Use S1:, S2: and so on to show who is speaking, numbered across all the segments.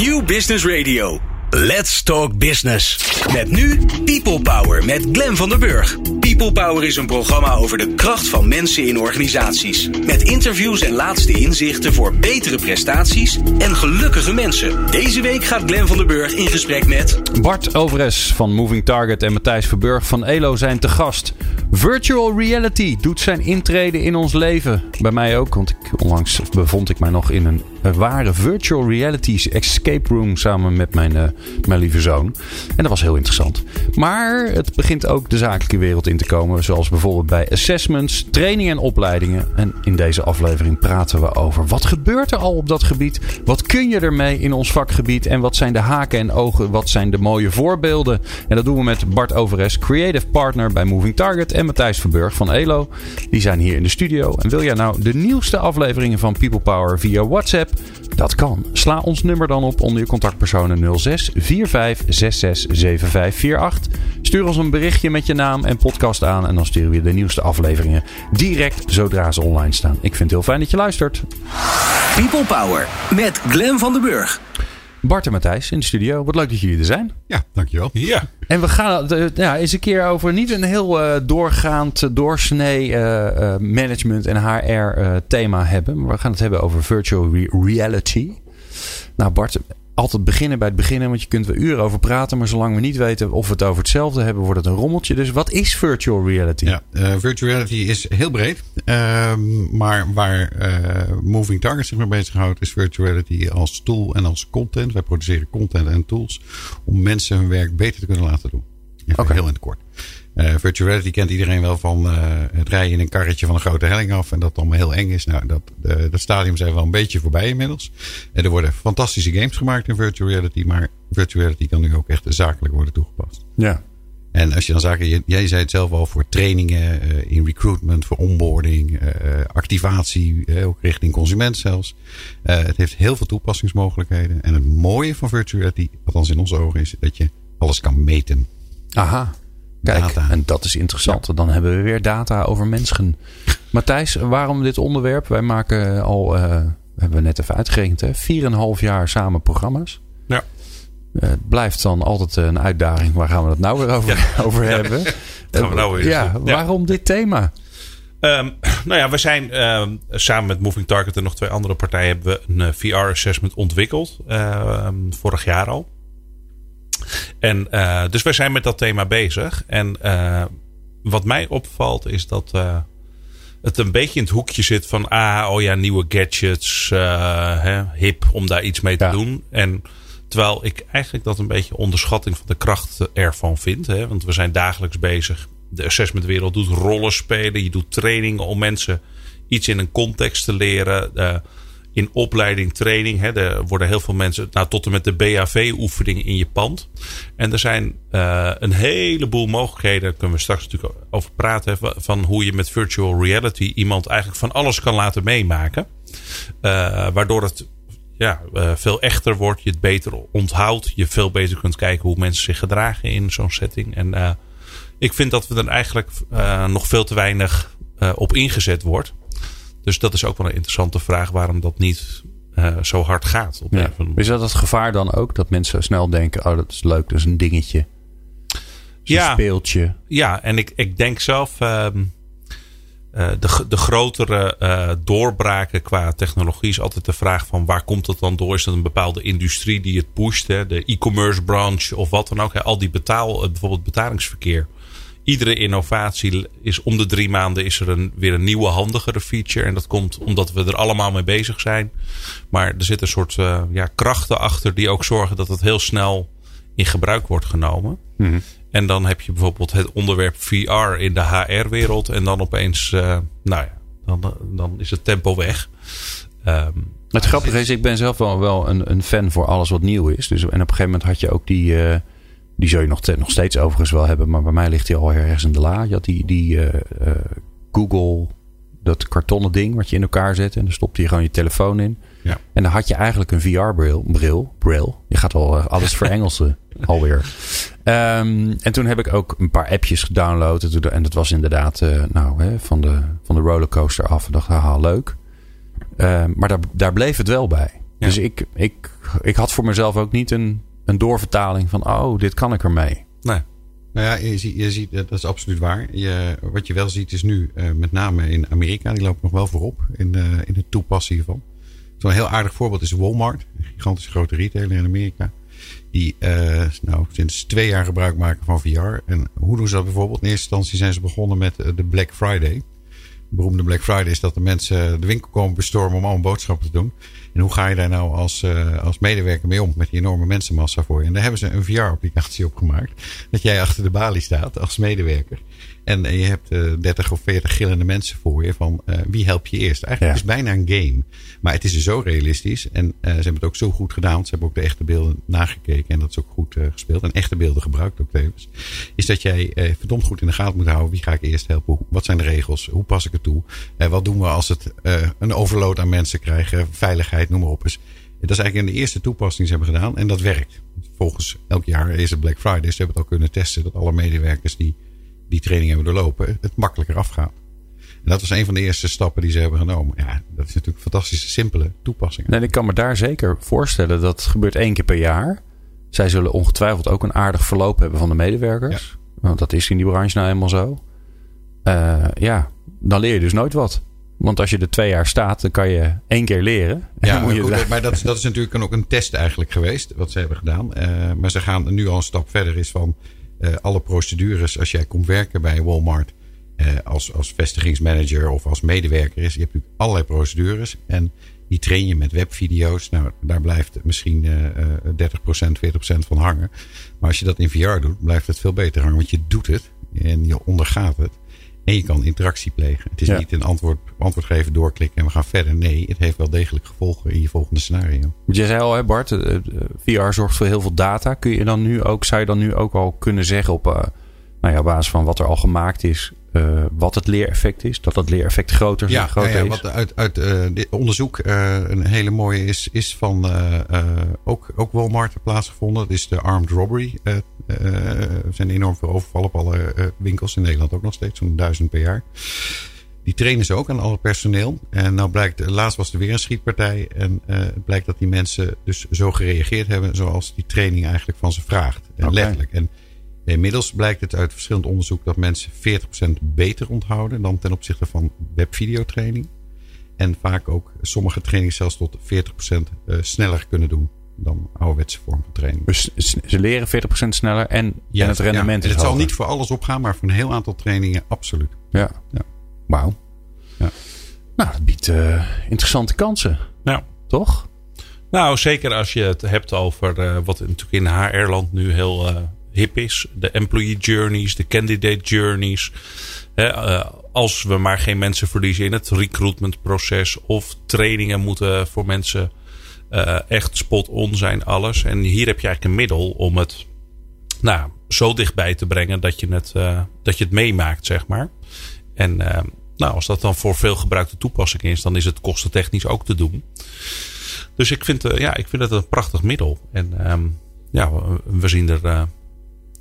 S1: New Business Radio. Let's Talk Business. Met nu People Power met Glen van der Burg. People Power is een programma over de kracht van mensen in organisaties. Met interviews en laatste inzichten voor betere prestaties en gelukkige mensen. Deze week gaat Glen van der Burg in gesprek met...
S2: Bart Overes van Moving Target en Matthijs Verburg van ELO zijn te gast. Virtual reality doet zijn intrede in ons leven. Bij mij ook, want ik, onlangs bevond ik mij nog in een ware virtual reality escape room samen met mijn, uh, mijn lieve zoon. En dat was heel interessant. Maar het begint ook de zakelijke wereld in te komen. Zoals bijvoorbeeld bij assessments, trainingen en opleidingen. En in deze aflevering praten we over wat gebeurt er al op dat gebied? Wat kun je ermee in ons vakgebied? En wat zijn de haken en ogen? Wat zijn de mooie voorbeelden? En dat doen we met Bart Overes, creative partner bij Moving Target. En Matthijs Verburg van ELO. Die zijn hier in de studio. En wil jij nou de nieuwste afleveringen van People Power via WhatsApp? Dat kan. Sla ons nummer dan op onder je contactpersonen 06 45 66 7548. Stuur ons een berichtje met je naam en podcast aan. En dan sturen we je de nieuwste afleveringen direct zodra ze online staan. Ik vind het heel fijn dat je luistert.
S1: People Power met Glen van den Burg.
S2: Bart en Matthijs in de studio. Wat leuk dat jullie er zijn.
S3: Ja, dankjewel.
S4: Ja.
S2: En we gaan het ja, eens een keer over niet een heel uh, doorgaand, doorsnee uh, uh, management en HR thema hebben. Maar we gaan het hebben over virtual re reality. Nou Bart, altijd beginnen bij het beginnen, want je kunt er uren over praten. Maar zolang we niet weten of we het over hetzelfde hebben, wordt het een rommeltje. Dus wat is virtual reality?
S3: Ja, uh, virtual reality is heel breed. Uh, maar waar uh, Moving Target zich mee bezighoudt, is virtual reality als tool en als content. Wij produceren content en tools om mensen hun werk beter te kunnen laten doen. Even okay. heel in het kort. Uh, virtual reality kent iedereen wel van uh, het rijden in een karretje van een grote helling af. En dat allemaal heel eng is. Nou, dat, uh, dat stadium zijn we wel een beetje voorbij inmiddels. En er worden fantastische games gemaakt in virtual reality. Maar virtual reality kan nu ook echt zakelijk worden toegepast.
S2: Ja.
S3: En als je dan zaken, jij zei het zelf al voor trainingen, in recruitment, voor onboarding, activatie, ook richting consument zelfs. het heeft heel veel toepassingsmogelijkheden. En het mooie van virtual reality, althans in onze ogen, is dat je alles kan meten.
S2: Aha. Kijk,
S3: Data.
S2: en dat is interessant. Ja. Dan hebben we weer data over mensen. Matthijs, waarom dit onderwerp? Wij maken al, uh, hebben we net even uitgerekend, hè? 4,5 jaar samen programma's.
S4: Ja.
S2: Uh, het blijft dan altijd een uitdaging. Waar gaan we het nou weer over, ja. over hebben?
S4: gaan we nou weer
S2: ja, waarom dit thema?
S4: Um, nou ja, we zijn um, samen met Moving Target en nog twee andere partijen hebben we een VR-assessment ontwikkeld. Uh, vorig jaar al. En uh, dus wij zijn met dat thema bezig. En uh, wat mij opvalt is dat uh, het een beetje in het hoekje zit van... Ah, oh ja, nieuwe gadgets, hè, hip om daar iets mee te ja. doen. En terwijl ik eigenlijk dat een beetje onderschatting van de kracht ervan vind. Hè, want we zijn dagelijks bezig. De assessmentwereld doet rollen spelen. Je doet trainingen om mensen iets in een context te leren in opleiding, training. Hè, er worden heel veel mensen, nou, tot en met de BAV-oefening in je pand. En er zijn uh, een heleboel mogelijkheden, daar kunnen we straks natuurlijk over praten, van hoe je met virtual reality iemand eigenlijk van alles kan laten meemaken. Uh, waardoor het ja, uh, veel echter wordt, je het beter onthoudt, je veel beter kunt kijken hoe mensen zich gedragen in zo'n setting. En ik vind dat we er eigenlijk nog veel te weinig op ingezet wordt. Dus dat is ook wel een interessante vraag waarom dat niet uh, zo hard gaat. Op
S2: ja. Is dat het gevaar dan ook? Dat mensen snel denken, oh dat is leuk, dat is een dingetje.
S4: ja,
S2: een speeltje.
S4: Ja, en ik, ik denk zelf... Uh, uh, de, de grotere uh, doorbraken qua technologie is altijd de vraag van waar komt het dan door? Is dat een bepaalde industrie die het pusht? Hè? De e-commerce branche of wat dan ook. Hè? Al die betaal, bijvoorbeeld betalingsverkeer iedere innovatie is om de drie maanden is er een, weer een nieuwe handigere feature. En dat komt omdat we er allemaal mee bezig zijn. Maar er zit een soort uh, ja, krachten achter die ook zorgen dat het heel snel in gebruik wordt genomen.
S2: Mhm.
S4: En dan heb je bijvoorbeeld het onderwerp VR in de HR-wereld. En dan opeens, uh, nou ja, dan, dan is het tempo weg. Um,
S2: het grappige is, ik ben zelf wel, wel een, een fan voor alles wat nieuw is. Dus, en op een gegeven moment had je ook die... Uh, die zul je nog, nog steeds overigens wel hebben. Maar bij mij ligt hij al ergens in de la. Je had die, die uh, uh, Google, dat kartonnen ding wat je in elkaar zet. En dan stopte je gewoon je telefoon in.
S3: Ja.
S2: En dan had je eigenlijk een VR-bril. Bril, bril. Je gaat al uh, alles verengelsen alweer. Um, en toen heb ik ook een paar appjes gedownload. En dat was inderdaad nou, hè, van, de, van de rollercoaster af. En dacht, haha, leuk. Uh, maar daar, daar bleef het wel bij. Dus ik, ik, ik had voor mezelf ook niet een, een doorvertaling van, oh, dit kan ik ermee.
S4: Nee.
S3: Nou ja, je ziet, je ziet, dat is absoluut waar. Je, wat je wel ziet is nu, uh, met name in Amerika, die loopt nog wel voorop in, uh, in het toepassen hiervan. Zo'n heel aardig voorbeeld is Walmart, een gigantische grote retailer in Amerika. Die uh, nou, sinds twee jaar gebruik maken van VR. En hoe doen ze dat bijvoorbeeld? In eerste instantie zijn ze begonnen met de Black Friday. De beroemde Black Friday is dat de mensen de winkel komen bestormen om allemaal boodschappen te doen. En hoe ga je daar nou als, uh, als medewerker mee om met die enorme mensenmassa voor je? En daar hebben ze een VR-applicatie op gemaakt. Dat jij achter de balie staat als medewerker. En je hebt uh, 30 of 40 gillende mensen voor je van uh, wie help je eerst. Eigenlijk ja. is het bijna een game. Maar het is dus zo realistisch. En uh, ze hebben het ook zo goed gedaan. Ze hebben ook de echte beelden nagekeken. En dat is ook goed gespeeld. En echte beelden gebruikt ook tevens. Is dat jij verdomd goed in de gaten moet houden. Wie ga ik eerst helpen? Wat zijn de regels? Hoe pas ik het toe? wat doen we als het een overload aan mensen krijgen? Veiligheid, noem maar op. Dus dat is eigenlijk in de eerste toepassing ze hebben gedaan. En dat werkt. Volgens elk jaar is het Black Friday. Ze hebben het al kunnen testen. Dat alle medewerkers die die training hebben doorlopen, het makkelijker afgaat. En dat was een van de eerste stappen die ze hebben genomen. Ja, dat is natuurlijk een fantastische, simpele toepassing.
S2: Nee, ik kan me daar zeker voorstellen. Dat gebeurt één keer per jaar. Zij zullen ongetwijfeld ook een aardig verloop hebben van de medewerkers. Ja. Want dat is in die branche nou helemaal zo. Uh, ja, dan leer je dus nooit wat. Want als je er twee jaar staat, dan kan je één keer leren.
S3: Ja, moet je goed, maar dat, dat is natuurlijk ook een test eigenlijk geweest, wat ze hebben gedaan. Uh, maar ze gaan nu al een stap verder is van alle procedures als jij komt werken bij Walmart uh, als, als vestigingsmanager of als medewerker is. Je hebt natuurlijk allerlei procedures en die train je met webvideo's. Nou, daar blijft misschien uh, 30%, 40% van hangen. Maar als je dat in VR doet, blijft het veel beter hangen. Want je doet het en je ondergaat het. En je kan interactie plegen. Het is ja. niet een antwoord, antwoord geven, doorklikken en we gaan verder. Nee, het heeft wel degelijk gevolgen in je volgende scenario.
S2: Je zei al, hè Bart, uh, VR zorgt voor heel veel data. Kun je dan nu ook, zou je dan nu ook al kunnen zeggen op uh, nou ja, basis van wat er al gemaakt is, uh, wat het leereffect is? Dat dat leereffect groter,
S3: ja,
S2: groter
S3: ja, ja,
S2: is?
S3: Wat uit, uit uh, dit onderzoek uh, een hele mooie is, is van ook, ook Walmart plaatsgevonden. Dat is de armed robbery. er zijn enorm veel overvallen op alle winkels in Nederland ook nog steeds, zo'n duizend per jaar. Die trainen ze ook aan alle personeel. En nou blijkt, laatst was er weer een schietpartij. En het blijkt dat die mensen dus zo gereageerd hebben zoals die training eigenlijk van ze vraagt. En okay. letterlijk. En Inmiddels blijkt het uit verschillend onderzoek dat mensen 40% beter onthouden dan ten opzichte van webvideotraining. En vaak ook sommige trainingen zelfs tot 40% sneller kunnen doen dan ouderwetse vorm van training.
S2: Dus ze leren 40% sneller en, ja, en het rendement
S3: ja.
S2: is
S3: Het zal niet voor alles opgaan, maar voor een heel aantal trainingen absoluut.
S2: Ja, ja. wauw. Ja. Nou, dat biedt uh, interessante kansen.
S4: Ja.
S2: Toch?
S4: Nou, zeker als je het hebt over uh, wat natuurlijk in HR-land nu heel... Uh, hip is. De employee journeys, de candidate journeys. He, uh, als we maar geen mensen verliezen in het recruitmentproces of trainingen moeten voor mensen uh, echt spot on zijn, alles. En hier heb je eigenlijk een middel om het nou, zo dichtbij te brengen dat je het, uh, dat je het meemaakt, zeg maar. En nou, als dat dan voor veel gebruikte toepassing is, dan is het kostentechnisch ook te doen. Dus ik vind, ja, ik vind het een prachtig middel. En um, ja, we, we zien er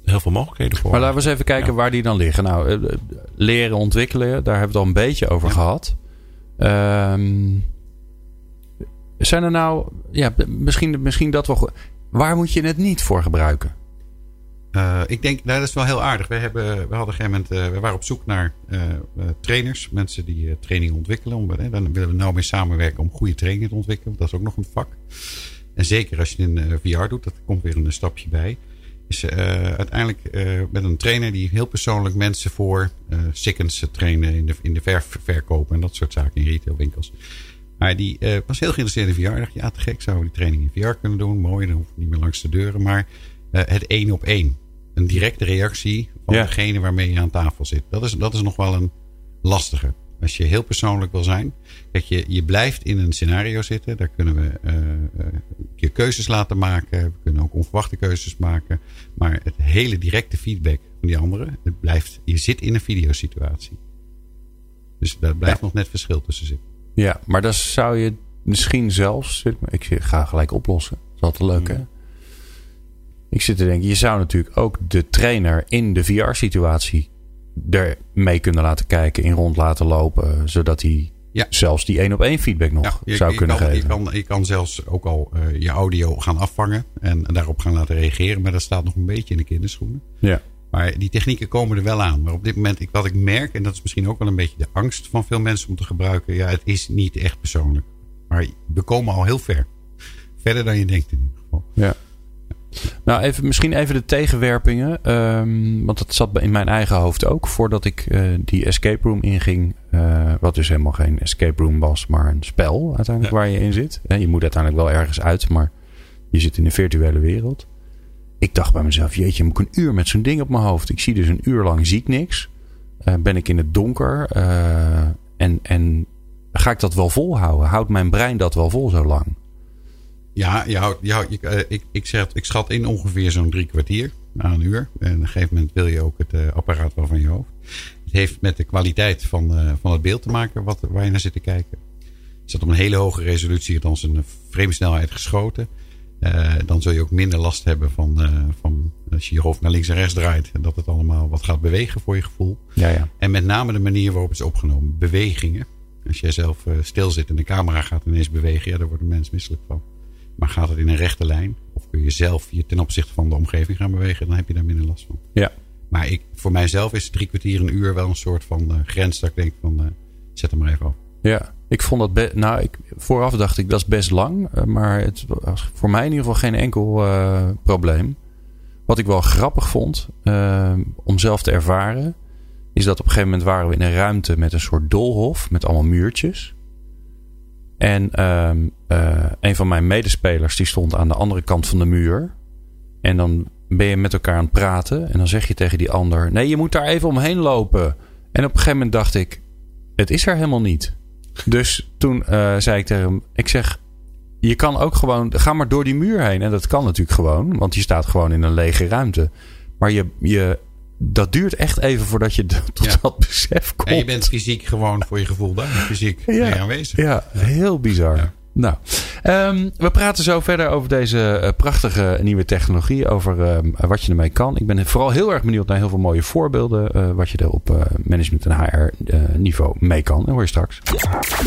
S4: heel veel mogelijkheden voor.
S2: Maar laten we eens even kijken ja. waar die dan liggen. Nou, leren ontwikkelen, daar hebben we het al een beetje over ja. gehad. Um, zijn er nou, ja, misschien, misschien dat wel. Waar moet je het niet voor gebruiken?
S3: Uh, ik denk, nou, dat is wel heel aardig. We, hebben, we hadden een gegeven moment, uh, we waren op zoek naar uh, trainers, mensen die training ontwikkelen. Om, dan willen we nou mee samenwerken om goede training te ontwikkelen. Dat is ook nog een vak. En zeker als je het in VR doet, dat komt weer een stapje bij is uh, uiteindelijk uh, met een trainer die heel persoonlijk mensen voor uh, sikkens trainen in de, in de ver, verkoop en dat soort zaken in retailwinkels. Maar die was heel geïnteresseerd in VR. Dacht, ja, te gek zouden we die training in VR kunnen doen. Mooi, dan hoef ik niet meer langs de deuren. Maar het één op één. Een directe reactie van ja. degene waarmee je aan tafel zit. Dat is, dat is nog wel een lastige. Als je heel persoonlijk wil zijn. Kijk, je, je blijft in een scenario zitten. Daar kunnen we uh, je keuzes laten maken. We kunnen ook onverwachte keuzes maken. Maar het hele directe feedback van die anderen. Het blijft, je zit in een videosituatie. Dus daar blijft ja. nog net verschil tussen zitten.
S2: Ja, maar dan zou je misschien zelfs. Ik ga gelijk oplossen. Dat is altijd leuk, hè? Ik zit te denken, je zou natuurlijk ook de trainer in de VR-situatie er mee kunnen laten kijken, in rond laten lopen, zodat hij ja. zelfs die één op één feedback nog
S3: je,
S2: zou
S3: je
S2: kunnen
S3: kan,
S2: geven.
S3: Je kan, je kan zelfs ook al uh, je audio gaan afvangen en daarop gaan laten reageren. Maar dat staat nog een beetje in de kinderschoenen.
S2: Ja.
S3: Maar die technieken komen er wel aan. Maar op dit moment, ik, wat ik merk, en dat is misschien ook wel een beetje de angst van veel mensen om te gebruiken. Ja, het is niet echt persoonlijk. Maar we komen al heel ver. Verder dan je denkt in ieder geval.
S2: Ja. Nou, even, misschien even de tegenwerpingen. Um, want dat zat in mijn eigen hoofd ook. Voordat ik uh, die escape room inging. Uh, wat dus helemaal geen escape room was, maar een spel uiteindelijk ja. waar je in zit. Je moet uiteindelijk wel ergens uit, maar je zit in de virtuele wereld. Ik dacht bij mezelf, jeetje, moet ik een uur met zo'n ding op mijn hoofd. Ik zie dus een uur lang, zie ik niks. Uh, ben ik in het donker. en, en ga ik dat wel volhouden? Houdt mijn brein dat wel vol zo lang?
S3: Ja, je houdt, je houdt, je, uh, ik, ik, zeg, ik schat in ongeveer zo'n drie kwartier aan een uur. En op een gegeven moment wil je ook het uh, apparaat wel van je hoofd. Het heeft met de kwaliteit van, uh, van het beeld te maken wat, waar je naar zit te kijken. Is dat op een hele hoge resolutie, althans een framesnelheid geschoten. dan zul je ook minder last hebben van, van als je je hoofd naar links en rechts draait. En dat het allemaal wat gaat bewegen voor je gevoel.
S2: Ja, ja.
S3: En met name de manier waarop het is opgenomen. Bewegingen. Als jij zelf stil zit en de camera gaat ineens bewegen. Ja, daar wordt een mens misselijk van. Maar gaat het in een rechte lijn? Of kun je zelf je ten opzichte van de omgeving gaan bewegen? Dan heb je daar minder last van.
S2: Ja.
S3: Maar ik, voor mijzelf is drie kwartier, een uur wel een soort van uh, grens. Dat ik denk van, uh, zet hem maar even op.
S2: Ja, ik vond dat... Nou, ik, vooraf dacht ik, dat is best lang. Uh, maar het was voor mij in ieder geval geen enkel probleem. Wat ik wel grappig vond, om zelf te ervaren... is dat op een gegeven moment waren we in een ruimte met een soort doolhof. Met allemaal muurtjes. En um, uh, een van mijn medespelers die stond aan de andere kant van de muur. En dan ben je met elkaar aan het praten. En dan zeg je tegen die ander: Nee, je moet daar even omheen lopen. En op een gegeven moment dacht ik: Het is er helemaal niet. Dus toen uh, zei ik tegen hem: Ik zeg. Je kan ook gewoon, ga maar door die muur heen. En dat kan natuurlijk gewoon, want je staat gewoon in een lege ruimte. Maar je, je, dat duurt echt even voordat je tot ja. dat besef komt.
S3: En je bent fysiek gewoon voor je gevoel daar. Fysiek
S2: ja.
S3: aanwezig.
S2: Ja, heel bizar. Nou, um, we praten zo verder over deze uh, prachtige nieuwe technologie. Over um, wat je ermee kan. Ik ben vooral heel erg benieuwd naar heel veel mooie voorbeelden. Uh, wat je er op uh, management en HR niveau mee kan. En hoor je straks.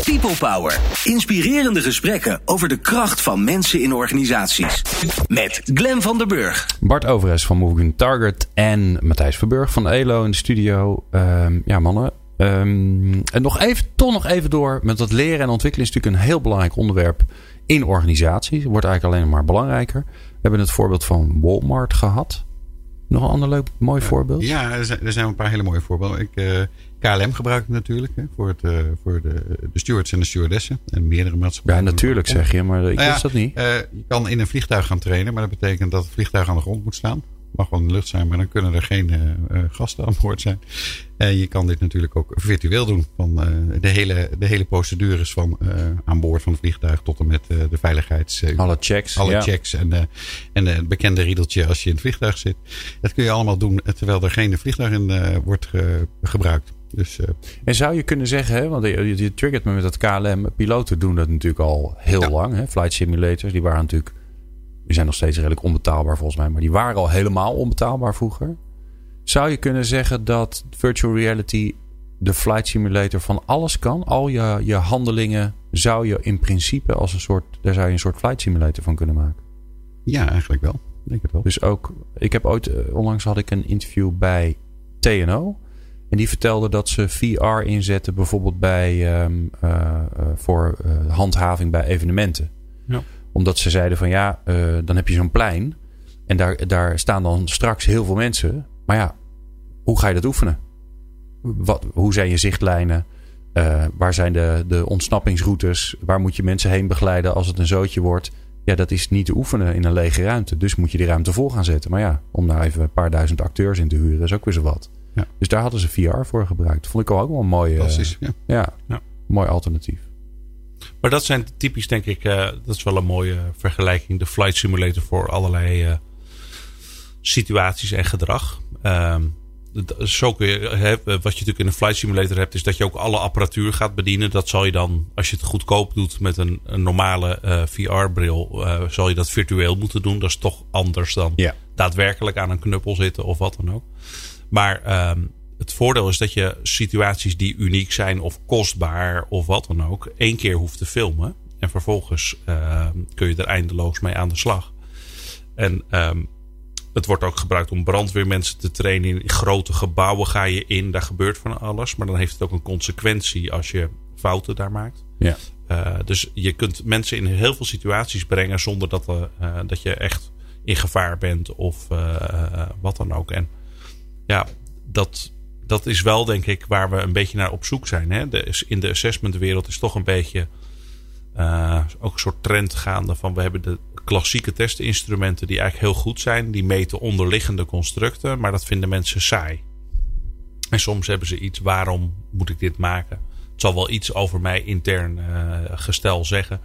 S1: People Power. Inspirerende gesprekken over de kracht van mensen in organisaties. Met Glen van der Burg.
S2: Bart Overes van Moving Target. En Matthijs Verburg van ELO in de studio. Um, ja mannen. Um, en nog even, toch nog even door met dat leren en ontwikkelen is natuurlijk een heel belangrijk onderwerp in organisaties. Wordt eigenlijk alleen maar belangrijker. We hebben het voorbeeld van Walmart gehad. Nog een ander leuk, mooi voorbeeld?
S3: Ja, er zijn, er zijn een paar hele mooie voorbeelden. Ik, uh, KLM gebruik ik natuurlijk hè, voor, het, uh, voor de, de stewards en de stewardessen. En meerdere maatschappijen.
S2: Ja, natuurlijk zeg je, maar ik nou wist
S3: ja,
S2: dat niet.
S3: Uh, je kan in een vliegtuig gaan trainen, maar dat betekent dat het vliegtuig aan de grond moet staan mag wel in de lucht zijn, maar dan kunnen er geen uh, gasten aan boord zijn. En je kan dit natuurlijk ook virtueel doen. Van uh, de, hele, de hele procedures van aan boord van het vliegtuig tot en met de veiligheids...
S2: alle checks.
S3: Alle
S2: ja.
S3: checks en, en het bekende riedeltje als je in het vliegtuig zit. Dat kun je allemaal doen terwijl er geen vliegtuig in wordt ge, gebruikt. Dus, uh,
S2: en zou je kunnen zeggen, hè, want je, je triggert me met dat KLM. Piloten doen dat natuurlijk al heel ja. lang. Hè? Flight simulators, die waren natuurlijk die zijn nog steeds redelijk onbetaalbaar volgens mij. Maar die waren al helemaal onbetaalbaar vroeger. Zou je kunnen zeggen dat virtual reality de flight simulator van alles kan? Al je, je handelingen zou je in principe als een soort... Daar zou je een soort flight simulator van kunnen maken.
S3: Ja, eigenlijk wel. Denk het wel.
S2: Dus ook... Ik heb ooit... Onlangs had ik een interview bij TNO. En die vertelde dat ze VR inzetten bijvoorbeeld bij... Um, uh, uh, voor uh, handhaving bij evenementen.
S3: Ja
S2: omdat ze zeiden van ja, uh, dan heb je zo'n plein. En daar, daar staan dan straks heel veel mensen. Maar ja, hoe ga je dat oefenen? Wat, hoe zijn je zichtlijnen? Uh, waar zijn de, de ontsnappingsroutes? Waar moet je mensen heen begeleiden als het een zootje wordt? Ja, dat is niet te oefenen in een lege ruimte. Dus moet je die ruimte vol gaan zetten. Maar ja, om daar even een paar duizend acteurs in te huren is ook weer zo wat.
S3: Ja.
S2: Dus daar hadden ze VR voor gebruikt. Vond ik ook wel een mooie,
S3: ja.
S2: Ja,
S4: ja.
S2: mooi alternatief.
S4: Maar dat zijn typisch, denk ik, uh, dat is wel een mooie vergelijking. De flight simulator voor allerlei uh, situaties en gedrag. Um, zo kun je, hè, wat je natuurlijk in een flight simulator hebt, is dat je ook alle apparatuur gaat bedienen. Dat zal je dan, als je het goedkoop doet met een, een normale uh, VR-bril, zal je dat virtueel moeten doen. Dat is toch anders dan
S2: ja.
S4: daadwerkelijk aan een knuppel zitten of wat dan ook. Maar um, het voordeel is dat je situaties die uniek zijn of kostbaar of wat dan ook, één keer hoeft te filmen. En vervolgens uh, kun je er eindeloos mee aan de slag. En um, het wordt ook gebruikt om brandweermensen te trainen. In grote gebouwen ga je in, daar gebeurt van alles. Maar dan heeft het ook een consequentie als je fouten daar maakt.
S2: Ja.
S4: Uh, dus je kunt mensen in heel veel situaties brengen zonder dat, uh, dat je echt in gevaar bent of uh, wat dan ook. En ja, dat, dat is wel denk ik waar we een beetje naar op zoek zijn. Hè? De, in de assessmentwereld is toch een beetje ook een soort trend gaande van we hebben de klassieke testinstrumenten die eigenlijk heel goed zijn. Die meten onderliggende constructen, maar dat vinden mensen saai. En soms hebben ze iets, waarom moet ik dit maken? Het zal wel iets over mij intern uh, gestel zeggen.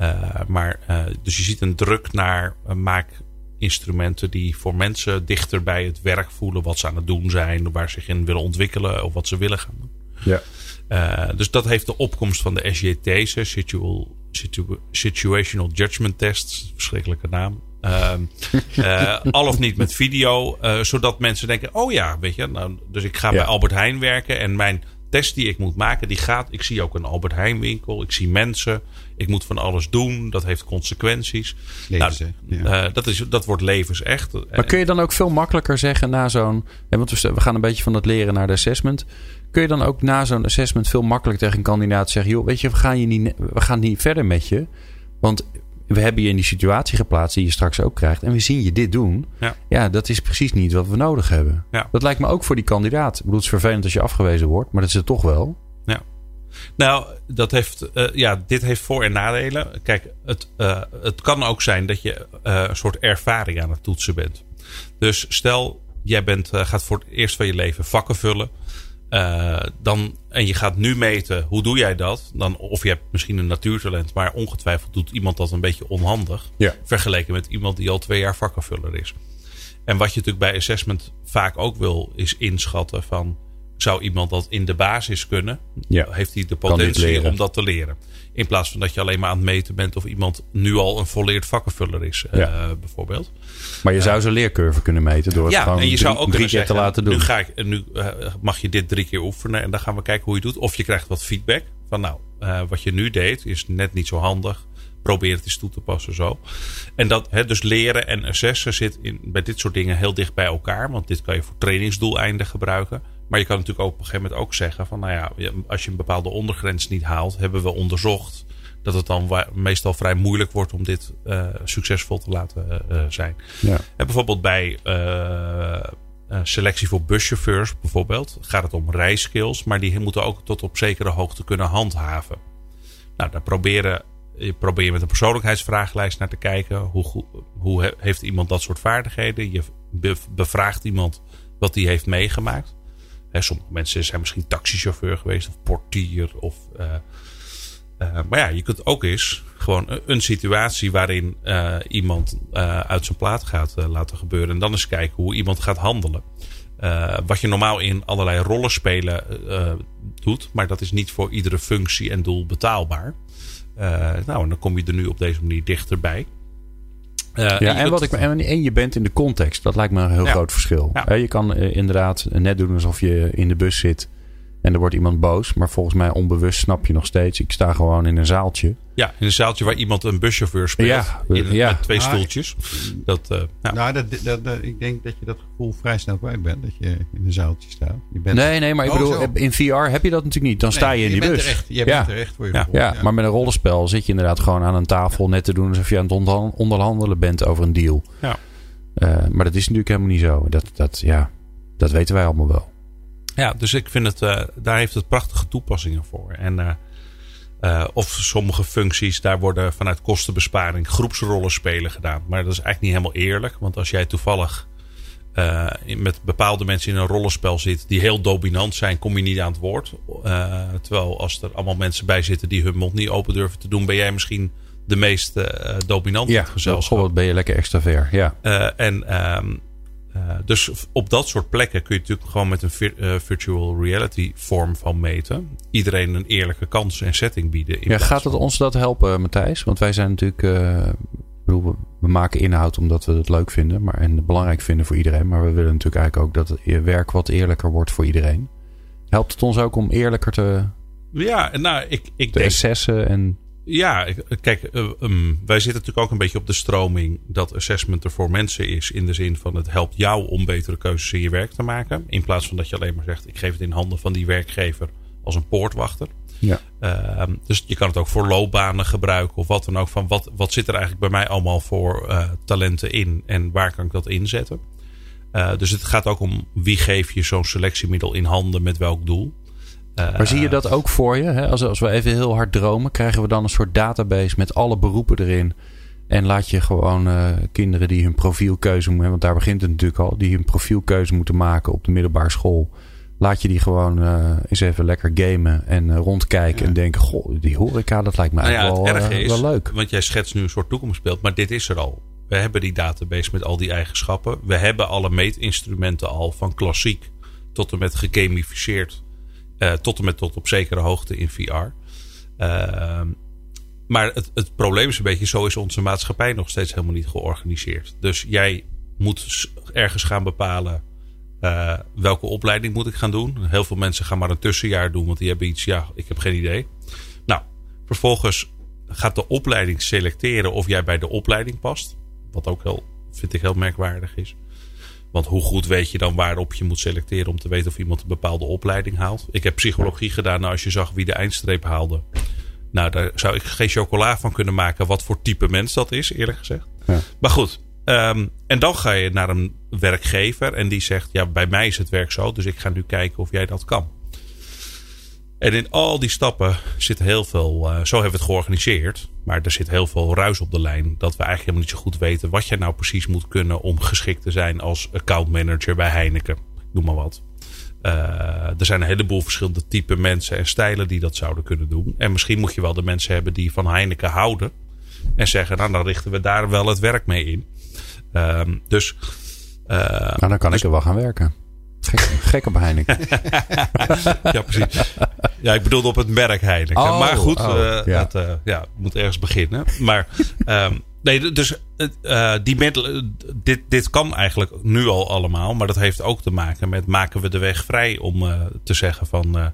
S4: Uh, maar, dus je ziet een druk naar maakinstrumenten die voor mensen dichter bij het werk voelen. Wat ze aan het doen zijn, waar ze zich in willen ontwikkelen of wat ze willen gaan doen.
S2: Ja.
S4: dus dat heeft de opkomst van de SJT's, situ Situational Judgment Tests, verschrikkelijke naam. Uh, uh, al of niet met video, uh, zodat mensen denken: oh ja, weet je, nou, dus ik ga bij Albert Heijn werken en mijn test die ik moet maken, die gaat. Ik zie ook een Albert Heijn winkel, ik zie mensen, ik moet van alles doen, dat heeft consequenties.
S3: Levens,
S4: nou, ja. dat, is, dat wordt levensecht.
S2: Maar kun je dan ook veel makkelijker zeggen na zo'n. Want we gaan een beetje van het leren naar de assessment. Kun je dan ook na zo'n assessment veel makkelijker tegen een kandidaat zeggen: joh, weet je, we gaan, je niet, we gaan niet verder met je. Want we hebben je in die situatie geplaatst die je straks ook krijgt. En we zien je dit doen.
S4: Ja,
S2: ja dat is precies niet wat we nodig hebben.
S4: Ja.
S2: Dat lijkt me ook voor die kandidaat. Ik bedoel, het is vervelend als je afgewezen wordt, maar dat is het toch wel.
S4: Ja. Nou, dat heeft, uh, ja, dit heeft voor- en nadelen. Kijk, het, uh, het kan ook zijn dat je uh, een soort ervaring aan het toetsen bent. Dus stel, jij bent, gaat voor het eerst van je leven vakken vullen. Uh, dan, en je gaat nu meten, hoe doe jij dat? Dan, of je hebt misschien een natuurtalent, maar ongetwijfeld doet iemand dat een beetje onhandig.
S2: Ja.
S4: Vergeleken met iemand die al twee jaar vakkenvuller is. En wat je natuurlijk bij assessment vaak ook wil, is inschatten van... zou iemand dat in de basis kunnen?
S2: Ja.
S4: Heeft hij de potentie om dat te leren? In plaats van dat je alleen maar aan het meten bent of iemand nu al een volleerd vakkenvuller is,
S2: ja.
S4: uh, bijvoorbeeld.
S2: Maar je zou zijn leercurve kunnen meten door het
S4: ja,
S2: gewoon
S4: en je zou
S2: drie,
S4: ook
S2: drie keer te laten doen.
S4: Nu, ga ik, nu uh, mag je dit drie keer oefenen en dan gaan we kijken hoe je het doet. Of je krijgt wat feedback van nou, uh, wat je nu deed is net niet zo handig. Probeer het eens toe te passen zo. En dat, hè, dus leren en assessen zit in, bij dit soort dingen heel dicht bij elkaar. Want dit kan je voor trainingsdoeleinden gebruiken. Maar je kan natuurlijk ook op een gegeven moment ook zeggen van nou ja, als je een bepaalde ondergrens niet haalt, hebben we onderzocht dat het dan meestal vrij moeilijk wordt om dit uh, succesvol te laten uh, zijn.
S2: Ja.
S4: En bijvoorbeeld bij uh, selectie voor buschauffeurs bijvoorbeeld gaat het om rijskills, maar die moeten ook tot op zekere hoogte kunnen handhaven. Nou, daar proberen, je met een persoonlijkheidsvragenlijst naar te kijken. Hoe, hoe he, heeft iemand dat soort vaardigheden? Je bevraagt iemand wat hij heeft meegemaakt. He, sommige mensen zijn misschien taxichauffeur geweest of portier of uh, maar ja, je kunt ook eens gewoon een situatie waarin uh, iemand uit zijn plaat gaat laten gebeuren. En dan eens kijken hoe iemand gaat handelen. wat je normaal in allerlei rollen spelen doet. Maar dat is niet voor iedere functie en doel betaalbaar. nou, en dan kom je er nu op deze manier dichterbij.
S2: Ja, en, en, wat ik, en je bent in de context. Dat lijkt me een heel
S4: Ja.
S2: groot verschil.
S4: Ja.
S2: je kan inderdaad net doen alsof je in de bus zit. En er wordt iemand boos. Maar volgens mij onbewust snap je nog steeds. Ik sta gewoon in een zaaltje.
S4: Ja, in een zaaltje waar iemand een buschauffeur speelt.
S2: Ja,
S4: in,
S2: ja.
S4: Met twee
S3: Ah,
S4: stoeltjes. Dat, uh, ja.
S3: Nou, dat, dat, dat- ik denk dat je dat gevoel vrij snel kwijt bent. Dat je in een zaaltje staat. Je bent,
S2: Nee, nee, maar ik
S3: Oh,
S2: bedoel,
S3: zo.
S2: in VR heb je dat natuurlijk niet. Dan
S3: Nee,
S2: sta je in die
S3: bent
S2: bus.
S3: Er echt, je
S2: ja.
S3: bent er echt voor je
S4: Ja.
S3: gevoel.
S2: Ja, maar met een rollenspel zit je inderdaad gewoon aan een tafel net te doen alsof je aan het onderhan- onderhandelen bent over een deal.
S4: Ja.
S2: Eh, maar dat is natuurlijk helemaal niet zo. Dat, dat, ja, dat weten wij allemaal wel.
S4: Ja, dus ik vind het, eh, daar heeft het prachtige toepassingen voor. En, eh, eh, of sommige functies, daar worden vanuit kostenbesparing groepsrollen spelen gedaan. Maar dat is eigenlijk niet helemaal eerlijk. Want als jij toevallig met bepaalde mensen in een rollenspel zit die heel dominant zijn, kom je niet aan het woord. Terwijl als er allemaal mensen bij zitten die hun mond niet open durven te doen, ben jij misschien de meest dominant in
S2: Ja,
S4: gezelschap.
S2: wat ben je lekker extravert. Ja,
S4: en um, uh, dus op dat soort plekken kun je natuurlijk gewoon met een vir uh, virtual reality vorm van meten. Iedereen een eerlijke kans en setting bieden.
S2: Ja gaat het ons dat helpen, Matthijs? Want wij zijn natuurlijk... eh, bedoel, we, we maken inhoud omdat we het leuk vinden maar, en belangrijk vinden voor iedereen. Maar we willen natuurlijk eigenlijk ook dat het werk wat eerlijker wordt voor iedereen. Helpt het ons ook om eerlijker te,
S4: Ja, nou, ik, ik
S2: te
S4: denk
S2: assessen en
S4: Ja, kijk, eh, ehm, wij zitten natuurlijk ook een beetje op de stroming dat assessment er voor mensen is. In de zin van het helpt jou om betere keuzes in je werk te maken. In plaats van dat je alleen maar zegt: ik geef het in handen van die werkgever als een poortwachter.
S2: ja.
S4: Ehm, dus je kan het ook voor loopbanen gebruiken of wat dan ook. Van wat, wat zit er eigenlijk bij mij allemaal voor eh, talenten in en waar kan ik dat inzetten? Eh, dus het gaat ook om wie geef je zo'n selectiemiddel in handen met welk doel. Eh,
S2: Maar zie je dat ook voor je? Hè? Als, als we even heel hard dromen, krijgen we dan een soort database met alle beroepen erin. En laat je gewoon eh, kinderen die hun profielkeuze moeten, want daar begint het natuurlijk al, die hun profielkeuze moeten maken op de middelbare school. Laat je die gewoon eh, eens even lekker gamen en rondkijken en denken: Goh, die horeca, dat lijkt mij
S4: Nou ja,
S2: wel,
S4: het erge is,
S2: wel leuk.
S4: want jij schetst nu een soort toekomstbeeld, maar dit is er al. We hebben die database met al die eigenschappen. We hebben alle meetinstrumenten al, van klassiek tot en met gegamificeerd, eh, tot en met tot op zekere hoogte in VR. Ehm, maar het, het probleem is een beetje, zo is onze maatschappij nog steeds helemaal niet georganiseerd. Dus jij moet ergens gaan bepalen eh, welke opleiding moet ik gaan doen. Heel veel mensen gaan maar een tussenjaar doen, want die hebben iets, ja, ik heb geen idee. Nou, vervolgens gaat de opleiding selecteren of jij bij de opleiding past. Wat ook heel, vind ik heel merkwaardig is. Want hoe goed weet je dan waarop je moet selecteren om te weten of iemand een bepaalde opleiding haalt? Ik heb psychologie gedaan. Nou, als je zag wie de eindstreep haalde. Nou, daar zou ik geen chocola van kunnen maken wat voor type mens dat is, eerlijk gezegd.
S2: Ja.
S4: Maar goed, ehm, en dan ga je naar een werkgever en die zegt: Ja, bij mij is het werk zo, dus ik ga nu kijken of jij dat kan. En in al die stappen zit heel veel. eh, zo hebben we het georganiseerd. Maar er zit heel veel ruis op de lijn. Dat we eigenlijk helemaal niet zo goed weten wat je nou precies moet kunnen om geschikt te zijn als accountmanager bij Heineken. Noem maar wat. Eh, er zijn een heleboel verschillende type mensen en stijlen die dat zouden kunnen doen. En misschien moet je wel de mensen hebben die van Heineken houden. En zeggen, nou dan richten we daar wel het werk mee in. Ehm, dus eh,
S2: Nou, dan kan ik er wel gaan werken. Gek, gek op Heineken.
S4: ja, precies. Ja, ik bedoelde op het merk Heineken.
S2: Oh,
S4: maar goed,
S2: oh,
S4: eh,
S2: ja.
S4: het eh, ja, moet ergens beginnen. Maar ehm, nee, dus eh, die middelen, dit, dit kan eigenlijk nu al allemaal. Maar dat heeft ook te maken met maken we de weg vrij om te zeggen van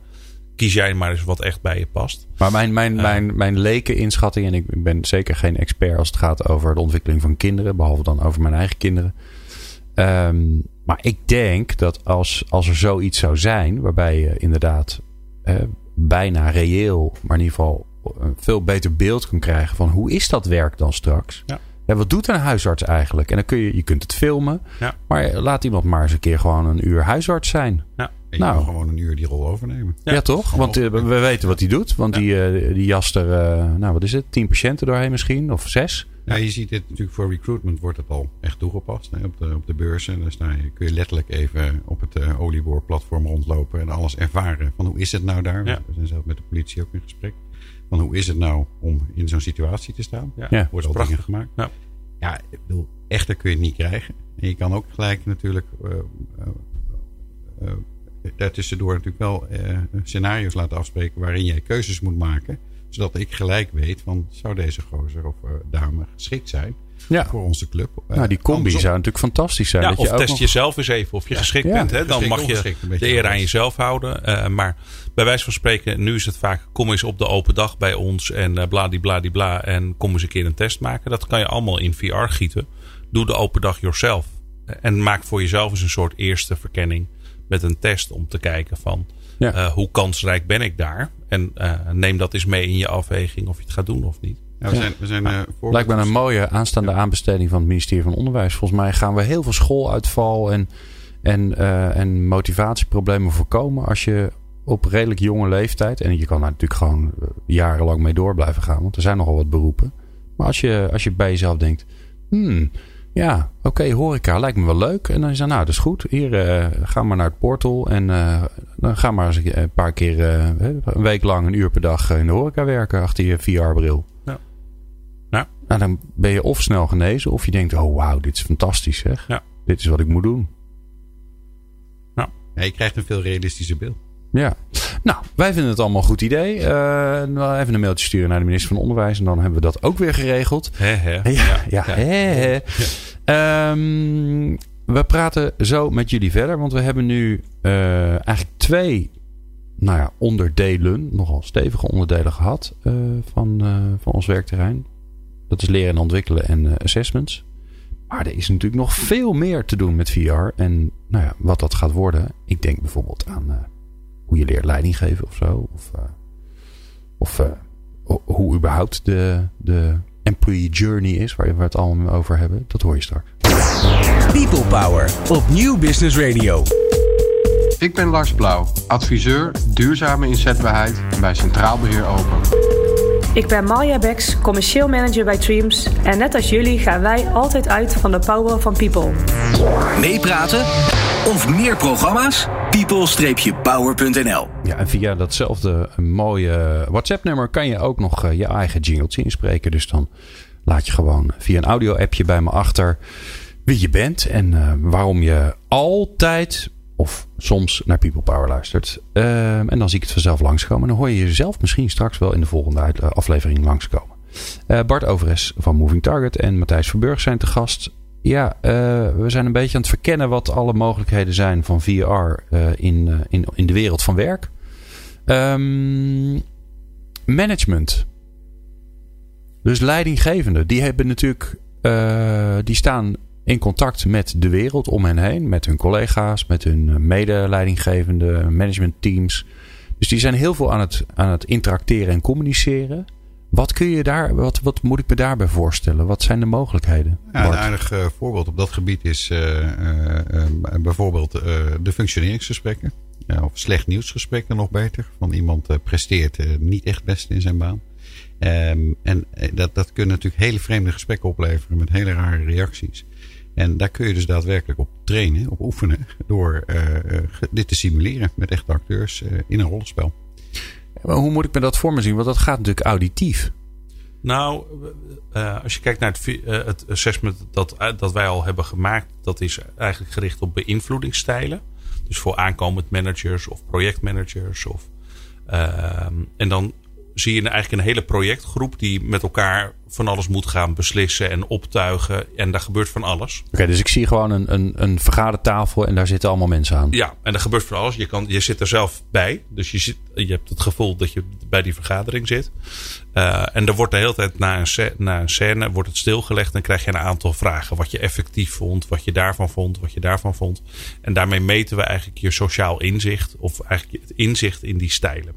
S4: kies jij maar eens wat echt bij je past.
S2: Maar mijn, mijn, mijn, mijn leken inschatting, en ik ben zeker geen expert als het gaat over de ontwikkeling van kinderen, behalve dan over mijn eigen kinderen. Ehm, maar ik denk dat als, als er zoiets zou zijn, waarbij je inderdaad eh, bijna reëel, maar in ieder geval een veel beter beeld kan krijgen van hoe is dat werk dan straks?
S4: Ja.
S2: Ja, wat doet een huisarts eigenlijk? En dan kun je, je kunt het filmen,
S4: Ja.
S2: maar laat iemand maar eens een keer gewoon een uur huisarts zijn.
S4: Ja.
S3: En je
S2: Nou.
S3: kan gewoon een uur die rol overnemen.
S2: Ja, toch? Want eh, we we weten wat hij doet. Want die, eh, die jast er, eh, nou wat is het, tien patiënten doorheen misschien? Of zes?
S3: Ja, je ziet dit natuurlijk voor recruitment wordt het al echt toegepast. Hè, op, de, op de beurzen. Daar je, kun je letterlijk even op het eh olieboorplatform rondlopen en alles ervaren. Van hoe is het nou daar?
S4: Ja.
S3: We zijn zelf met de politie ook in gesprek. Van hoe is het nou om in zo'n situatie te staan?
S4: Ja,
S2: Ja.
S3: Worden al
S4: prachtig.
S3: dingen gemaakt.
S4: Ja.
S3: Ja, ik bedoel, echter kun je het niet krijgen. En je kan ook gelijk natuurlijk eh, eh, daartussendoor natuurlijk wel eh, scenario's laten afspreken waarin jij keuzes moet maken. Zodat ik gelijk weet van zou deze gozer of eh, dame geschikt zijn
S2: Ja.
S3: voor onze club. Eh,
S2: Nou, die combi
S3: andersom.
S2: zou natuurlijk fantastisch zijn.
S4: Ja,
S2: dat
S4: of
S2: je ook
S4: test
S2: nog-
S4: jezelf eens even of je geschikt
S2: Ja.
S4: bent. Hè? Dan
S3: Geschikt,
S4: mag je de eer aan jezelf houden. Eh, maar bij wijze van spreken, nu is het vaak... kom eens op de open dag bij ons en uh, bladibladibla... en kom eens een keer een test maken. Dat kan je allemaal in VR gieten. Doe de open dag yourself. En maak voor jezelf eens een soort eerste verkenning... met een test om te kijken van...
S2: Ja.
S4: eh, hoe kansrijk ben ik daar? En eh, neem dat eens mee in je afweging of je het gaat doen of niet.
S3: Ja, we zijn, we zijn, eh,
S2: Lijkt me een mooie aanstaande aanbesteding van het ministerie van Onderwijs. Volgens mij gaan we heel veel schooluitval en, en, eh, en motivatieproblemen voorkomen als je op redelijk jonge leeftijd, en je kan daar natuurlijk gewoon jarenlang mee door blijven gaan, want er zijn nogal wat beroepen. Maar als je, als je bij jezelf denkt, hmm, ja, oké, horeca lijkt me wel leuk. En dan is dat, nou, dat is goed. Hier, eh, ga maar naar het portal en eh, dan ga maar eens een een paar keer, eh, een week lang, een uur per dag in de horeca werken achter je VR-bril.
S4: Ja. Ja.
S2: Nou, dan ben je of snel genezen, of je denkt, oh wauw, dit is fantastisch zeg.
S4: Ja.
S2: Dit is wat ik moet doen.
S3: ja, je krijgt een veel realistischer beeld.
S2: Ja. Nou, wij vinden het allemaal een goed idee. Uh, even een mailtje sturen naar de minister van Onderwijs. En dan hebben we dat ook weer geregeld.
S4: He, he.
S2: Ja, ja, ja. He, he. Um, we praten zo met jullie verder. Want we hebben nu uh, eigenlijk twee nou ja, onderdelen. Nogal stevige onderdelen gehad uh, van, van ons werkterrein. Dat is leren en ontwikkelen en assessments. Maar er is natuurlijk nog veel meer te doen met VR. En nou ja, wat dat gaat worden. Ik denk bijvoorbeeld aan hoe je leert leiding geven of zo. Of, uh, of uh, hoe überhaupt de, de employee journey is, waar we het allemaal over hebben. Dat hoor je straks.
S1: People Power op Nieuw Business Radio.
S5: Ik ben Lars Blauw, adviseur duurzame inzetbaarheid bij Centraal Beheer Open.
S6: Ik ben Marja Beks, commercieel manager bij Dreams. En net als jullie gaan wij altijd uit van de power van people.
S1: Meepraten of meer programma's? people-power.nl
S2: Ja, en via datzelfde mooie WhatsApp-nummer kan je ook nog je eigen jingletje inspreken. Dus dan laat je gewoon via een audio-appje bij me achter wie je bent en uh, waarom je altijd of soms naar People Power luistert. Uh, en dan zie ik het vanzelf langskomen. En dan hoor je jezelf misschien straks wel in de volgende aflevering langskomen. Bart Overes van Moving Target en Matthijs Verburg zijn te gast. Ja, uh, we zijn een beetje aan het verkennen wat alle mogelijkheden zijn van VR uh, in, in, in de wereld van werk. Um, management. Dus leidinggevenden, die hebben natuurlijk, die staan in contact met de wereld om hen heen. Met hun collega's, met hun medeleidinggevende, managementteams. Dus die zijn heel veel aan het, aan het interacteren en communiceren. Wat kun je daar, wat, wat moet ik me daarbij voorstellen? Wat zijn de mogelijkheden?
S3: Ja, een aardig uh, voorbeeld op dat gebied is uh, uh, bijvoorbeeld de functioneringsgesprekken. of slecht nieuwsgesprekken nog beter. Van iemand presteert niet echt best in zijn baan. Um, en dat, dat kunnen natuurlijk hele vreemde gesprekken opleveren met hele rare reacties. En daar kun je dus daadwerkelijk op trainen, op oefenen, door dit te simuleren met echte acteurs in een rollenspel.
S2: Maar hoe moet ik me dat voor me zien? Want dat gaat natuurlijk auditief.
S4: Nou, uh, als je kijkt naar het, het assessment dat, wij al hebben gemaakt, dat is eigenlijk gericht op beïnvloedingsstijlen. Dus voor aankomend managers of projectmanagers. Of, en dan zie je eigenlijk een hele projectgroep die met elkaar van alles moet gaan beslissen en optuigen. En daar gebeurt van alles.
S2: Oké, okay, dus ik zie gewoon een, een, een vergadertafel en daar zitten allemaal mensen aan.
S4: Ja, en er gebeurt van alles. Je, kan, je zit er zelf bij. Dus je, zit, je hebt het gevoel dat je bij die vergadering zit. Uh, en er wordt de hele tijd na een, na een scène wordt het stilgelegd. En krijg je een aantal vragen. Wat je effectief vond, wat je daarvan vond, wat je daarvan vond. En daarmee meten we eigenlijk je sociaal inzicht. Of eigenlijk het inzicht in die stijlen.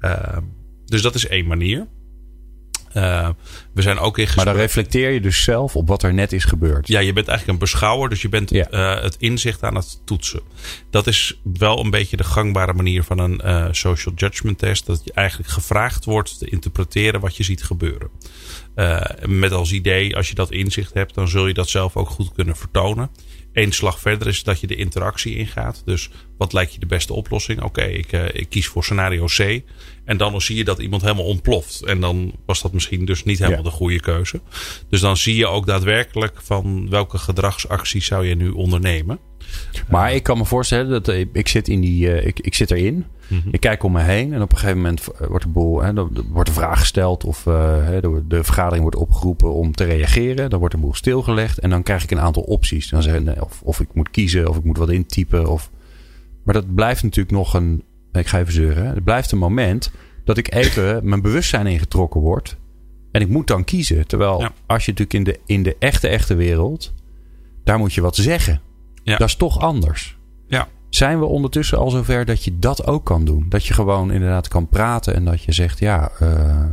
S4: Uh, dus dat is één manier. Uh, we zijn ook in
S2: Maar dan reflecteer je dus zelf op wat er net is gebeurd.
S4: Ja, je bent eigenlijk een beschouwer, dus je bent ja. uh, het inzicht aan het toetsen. Dat is wel een beetje de gangbare manier van een uh, social judgment test. Dat je eigenlijk gevraagd wordt te interpreteren wat je ziet gebeuren. met als idee, als je dat inzicht hebt, dan zul je dat zelf ook goed kunnen vertonen. Eén slag verder is dat je de interactie ingaat. Dus wat lijkt je de beste oplossing? Oké, okay, ik, ik kies voor scenario C. En dan zie je dat iemand helemaal ontploft. En dan was dat misschien dus niet helemaal ja. de goede keuze. Dus dan zie je ook daadwerkelijk van welke gedragsacties zou je nu ondernemen.
S2: Maar uh, ik kan me voorstellen dat ik zit, in die, uh, ik, ik zit erin. -hmm. Ik kijk om me heen en op een gegeven moment wordt de boel, hè, wordt een vraag gesteld of de, de, vergadering wordt opgeroepen om te reageren. Dan wordt de boel stilgelegd en dan krijg ik een aantal opties. Dan zeggen of, of ik moet kiezen of ik moet wat intypen. Of, maar dat blijft natuurlijk nog een, ik ga even zeuren. Het blijft een moment dat ik even mijn bewustzijn ingetrokken word. En ik moet dan kiezen. Terwijl ja. als je natuurlijk in de, in de echte, echte wereld. Daar moet je wat zeggen. Ja. Dat is toch anders.
S4: Ja.
S2: Zijn we ondertussen al zover dat je dat ook kan doen? Dat je gewoon inderdaad kan praten en dat je zegt: Ja, uh,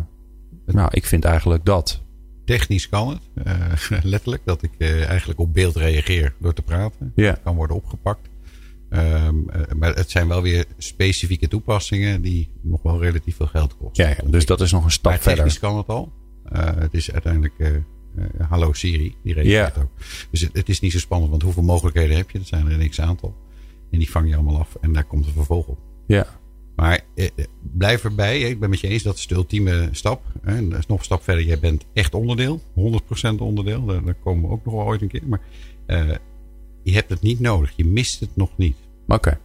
S2: nou, ik vind eigenlijk dat.
S3: Technisch kan het. Uh, letterlijk. Dat ik uh, eigenlijk op beeld reageer door te praten.
S2: Ja.
S3: Kan worden opgepakt. Um, maar het zijn wel weer specifieke toepassingen die nog wel relatief veel geld kosten.
S2: Ja, ja dus dat is nog een stap
S3: maar
S2: verder.
S3: Technisch kan het al. Uh, het is uiteindelijk uh, uh, Hallo Siri, die reageert
S2: ja.
S3: ook. Dus het, het, is niet zo spannend, want hoeveel mogelijkheden heb je? Dat zijn er een x-aantal. En die vang je allemaal af en daar komt een vervolg op.
S2: Ja.
S3: Maar blijf erbij. Ik ben met je eens, dat is de ultieme stap. En dat is nog een stap verder. Jij bent echt onderdeel. 100% onderdeel. Daar, daar komen we ook nog wel ooit een keer. Maar je hebt het niet nodig. Je mist het nog niet.
S2: Oké. Okay.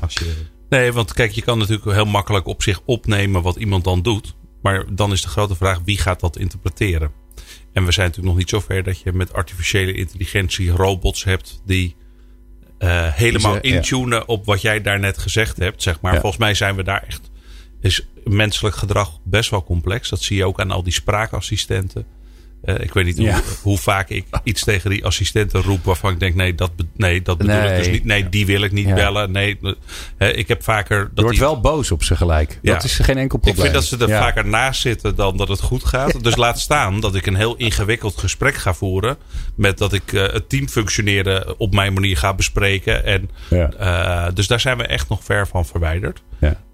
S3: Als je
S4: Nee, want kijk, je kan natuurlijk heel makkelijk op zich opnemen wat iemand dan doet. Maar dan is de grote vraag, wie gaat dat interpreteren? En we zijn natuurlijk nog niet zo ver dat je met artificiële intelligentie robots hebt die uh, helemaal intunen op wat jij daarnet gezegd hebt. Zeg maar. Volgens mij zijn we daar echt. Is menselijk gedrag best wel complex. Dat zie je ook aan al die spraakassistenten. Uh, ik weet niet hoe, hoe, vaak ik iets tegen die assistenten roep waarvan ik denk: nee, dat, nee, dat bedoel ik dus niet. Nee, die wil ik niet bellen. Nee, uh, ik heb vaker. Dat
S2: je wordt wel boos op ze gelijk. Dat is geen enkel probleem.
S4: Ik vind dat ze er vaker naast zitten dan dat het goed gaat. Dus laat staan dat ik een heel ingewikkeld gesprek ga voeren. Met dat ik uh, het team functioneren op mijn manier ga bespreken. En, dus daar zijn we echt nog ver van verwijderd.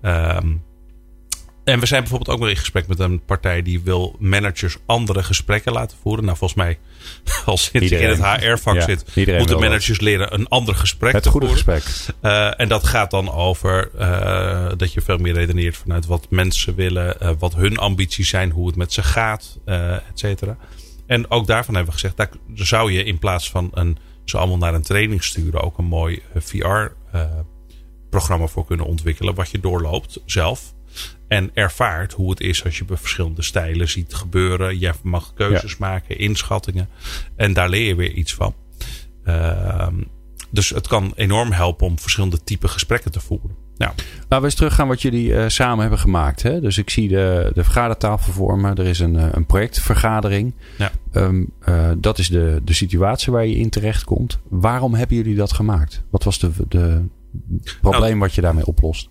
S4: Um, en we zijn bijvoorbeeld ook nog in gesprek met een partij die wil managers andere gesprekken laten voeren. Nou, volgens mij, als sinds in het HR-vak zit, moeten managers leren een ander gesprek
S2: het
S4: te
S2: goede
S4: voeren.
S2: gesprek.
S4: Uh, en dat gaat dan over uh, dat je veel meer redeneert vanuit wat mensen willen, uh, wat hun ambities zijn, hoe het met ze gaat, et cetera. En ook daarvan hebben we gezegd, daar zou je in plaats van een, ze allemaal naar een training sturen, ook een mooi VR-programma voor kunnen ontwikkelen, wat je doorloopt zelf. En ervaart hoe het is als je bij verschillende stijlen ziet gebeuren. Je mag keuzes maken, inschattingen. En daar leer je weer iets van. Uh, dus het kan enorm helpen om verschillende type gesprekken te voeren. Nou.
S2: Laten we eens teruggaan wat jullie uh, samen hebben gemaakt. Hè? Dus ik zie de, de vergadertafel vormen. Er is een, uh, een projectvergadering. Ja. Um, uh, dat is de, de situatie waar je in terecht komt. Waarom hebben jullie dat gemaakt? Wat was de, de probleem nou, wat je daarmee oplost?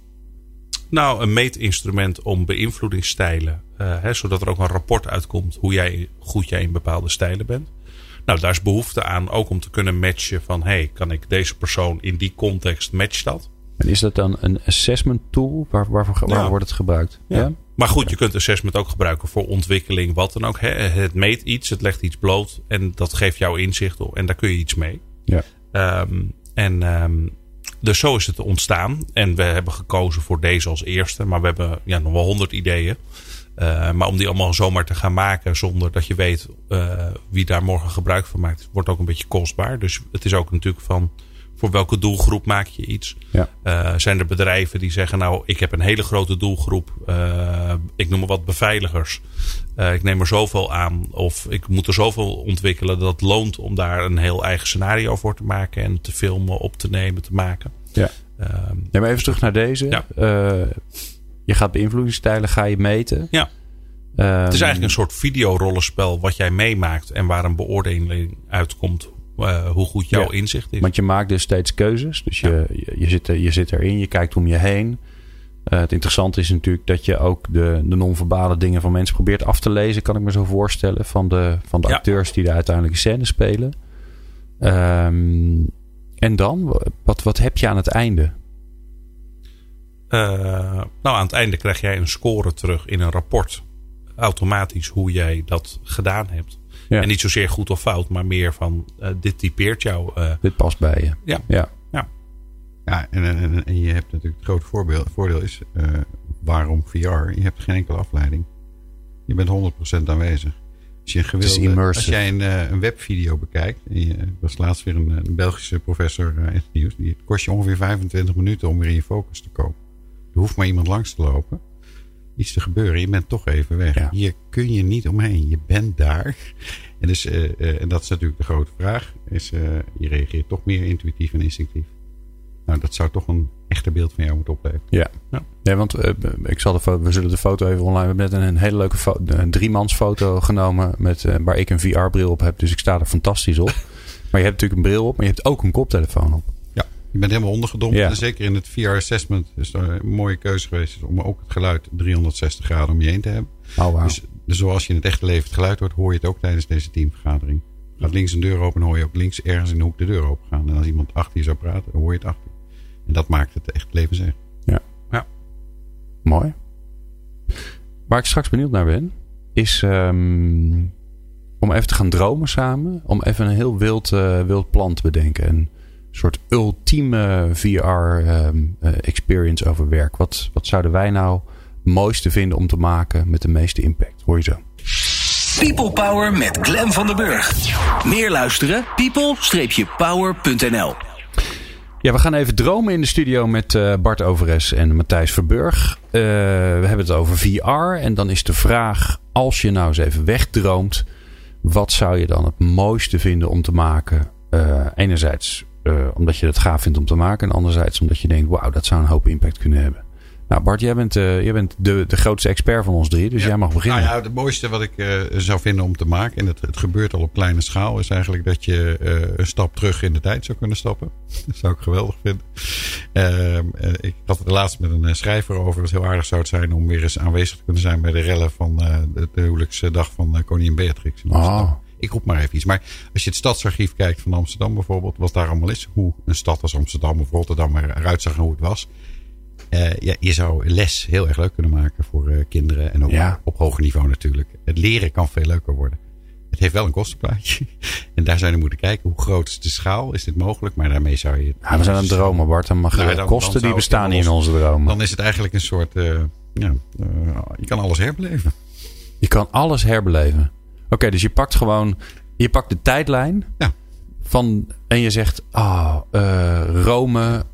S4: Nou, een meetinstrument om beïnvloedingsstijlen. Uh, hè, zodat er ook een rapport uitkomt hoe jij, goed jij in bepaalde stijlen bent. Nou, daar is behoefte aan ook om te kunnen matchen van... hey, kan ik deze persoon in die context match dat?
S2: En is dat dan een assessment tool? Waar, waarvoor, waar wordt het gebruikt?
S4: Ja. ja? Maar goed, je kunt assessment ook gebruiken voor ontwikkeling, wat dan ook. Hè. Het meet iets, het legt iets bloot en dat geeft jou inzicht op. En daar kun je iets mee.
S2: Ja.
S4: Um, en um, dus zo is het ontstaan. En we hebben gekozen voor deze als eerste. Maar we hebben ja, nog wel honderd ideeën. Uh, maar om die allemaal zomaar te gaan maken zonder dat je weet uh, wie daar morgen gebruik van maakt, wordt ook een beetje kostbaar. Dus het is ook natuurlijk van voor welke doelgroep maak je iets?
S2: Ja.
S4: Uh, zijn er bedrijven die zeggen, nou, ik heb een hele grote doelgroep. Uh, ik noem maar wat beveiligers. Uh, ik neem er zoveel aan. Of ik moet er zoveel ontwikkelen dat het loont om daar een heel eigen scenario voor te maken. En te filmen, op te nemen, te maken.
S2: Ja. Neem even terug naar deze. Ja. je gaat beïnvloedingsstijlen, ga je meten.
S4: Ja. het is eigenlijk een soort videorollenspel wat jij meemaakt en waar een beoordeling uitkomt uh, hoe goed jouw inzicht is.
S2: Want je maakt dus steeds keuzes. Dus je, je, zit, je zit erin, je kijkt om je heen. Uh, het interessante is natuurlijk dat je ook de, de non-verbale dingen van mensen probeert af te lezen, kan ik me zo voorstellen. Van de, van de acteurs die de uiteindelijke scène spelen. Um, en dan, wat, wat heb je aan het einde?
S4: Uh, nou, aan het einde krijg jij een score terug in een rapport. Automatisch hoe jij dat gedaan hebt. En niet zozeer goed of fout, maar meer van uh, dit typeert jou. Uh,
S2: dit past bij je.
S4: Ja.
S2: Ja,
S3: ja. ja en, en, en je hebt natuurlijk het grote voorbeeld, voordeel is uh, waarom VR? Je hebt geen enkele afleiding. Je bent 100% aanwezig. Als, je gewilde, als jij een, een webvideo bekijkt. En je, was laatst weer een, een Belgische professor in het nieuws. Die kost je ongeveer 25 minuten om weer in je focus te komen. Er hoeft maar iemand langs te lopen iets te gebeuren. Je bent toch even weg. Hier kun je niet omheen. Je bent daar. En, dus, uh, uh, en dat is natuurlijk de grote vraag. Is, uh, je reageert toch meer intuïtief en instinctief. Nou, dat zou toch een echter beeld van jou moeten opleveren.
S2: Ja, ja. ja want ik zal de we zullen de foto even online. We hebben net een, hele leuke foto, een driemansfoto genomen. Met, waar ik een VR-bril op heb. Dus ik sta er fantastisch op. maar je hebt natuurlijk een bril op, maar je hebt ook een koptelefoon op.
S3: Je bent helemaal ondergedompeld. Ja. En zeker in het VR-assessment is er een mooie keuze geweest om ook het geluid 360 graden om je heen te hebben.
S2: Oh, wow.
S3: dus, dus, zoals je in het echte leven het geluid hoort, hoor je het ook tijdens deze teamvergadering. Gaat links een deur open, hoor je ook links ergens in de hoek de deur open gaan. En als iemand achter je zou praten, dan hoor je het achter je. En dat maakt het echt leven zeg.
S2: Ja.
S4: ja.
S2: Mooi. Waar ik straks benieuwd naar ben, is um, om even te gaan dromen samen. Om even een heel wild, uh, wild plan te bedenken. En soort ultieme VR-experience ehm, over werk. Wat, wat zouden wij nou mooiste vinden om te maken met de meeste impact? Hoor je zo.
S1: People Power met Glen van den Burg. Meer luisteren? people-power.nl
S2: Ja, we gaan even dromen in de studio met uh, Bart Overes en Matthijs Verburg. Uh, we hebben het over VR. En dan is de vraag: als je nou eens even wegdroomt, wat zou je dan het mooiste vinden om te maken? Uh, enerzijds omdat je het gaaf vindt om te maken, en anderzijds omdat je denkt: wauw, dat zou een hoop impact kunnen hebben. Nou, Bart, jij bent, uh, jij bent de, de grootste expert van ons drie, dus jij mag beginnen.
S3: Nou ja, het mooiste wat ik uh, zou vinden om te maken, en het, het gebeurt al op kleine schaal, is eigenlijk dat je uh, een stap terug in de tijd zou kunnen stappen. Dat zou ik geweldig vinden. Ehm, ik had het laatst met een schrijver over. Het heel aardig zou het zijn om weer eens aanwezig te kunnen zijn bij de rellen van de, de huwelijksdag van koningin Beatrix in. Oh. Ik roep maar even iets. Maar als je het stadsarchief kijkt van Amsterdam bijvoorbeeld, wat daar allemaal is, hoe een stad als Amsterdam of Rotterdam eruit zag en hoe het was uh, ja, je zou les heel erg leuk kunnen maken voor uh, kinderen. En ook ja. op hoger niveau natuurlijk. Het leren kan veel leuker worden. Het heeft wel een kostenplaatje. En daar zou je moeten kijken. Hoe groot is de schaal? Is dit mogelijk? Maar daarmee zou je...
S2: Ja, we zijn aan het dromen, Bart. Dan mag nou, dan, kosten dan die bestaan niet in onze dromen.
S3: Dan is het eigenlijk een soort... Uh, ja, je kan alles herbeleven.
S2: Je kan alles herbeleven. Oké, okay, dus je pakt gewoon... Je pakt de tijdlijn.
S3: Ja.
S2: Van, en je zegt, ah, oh, Rome,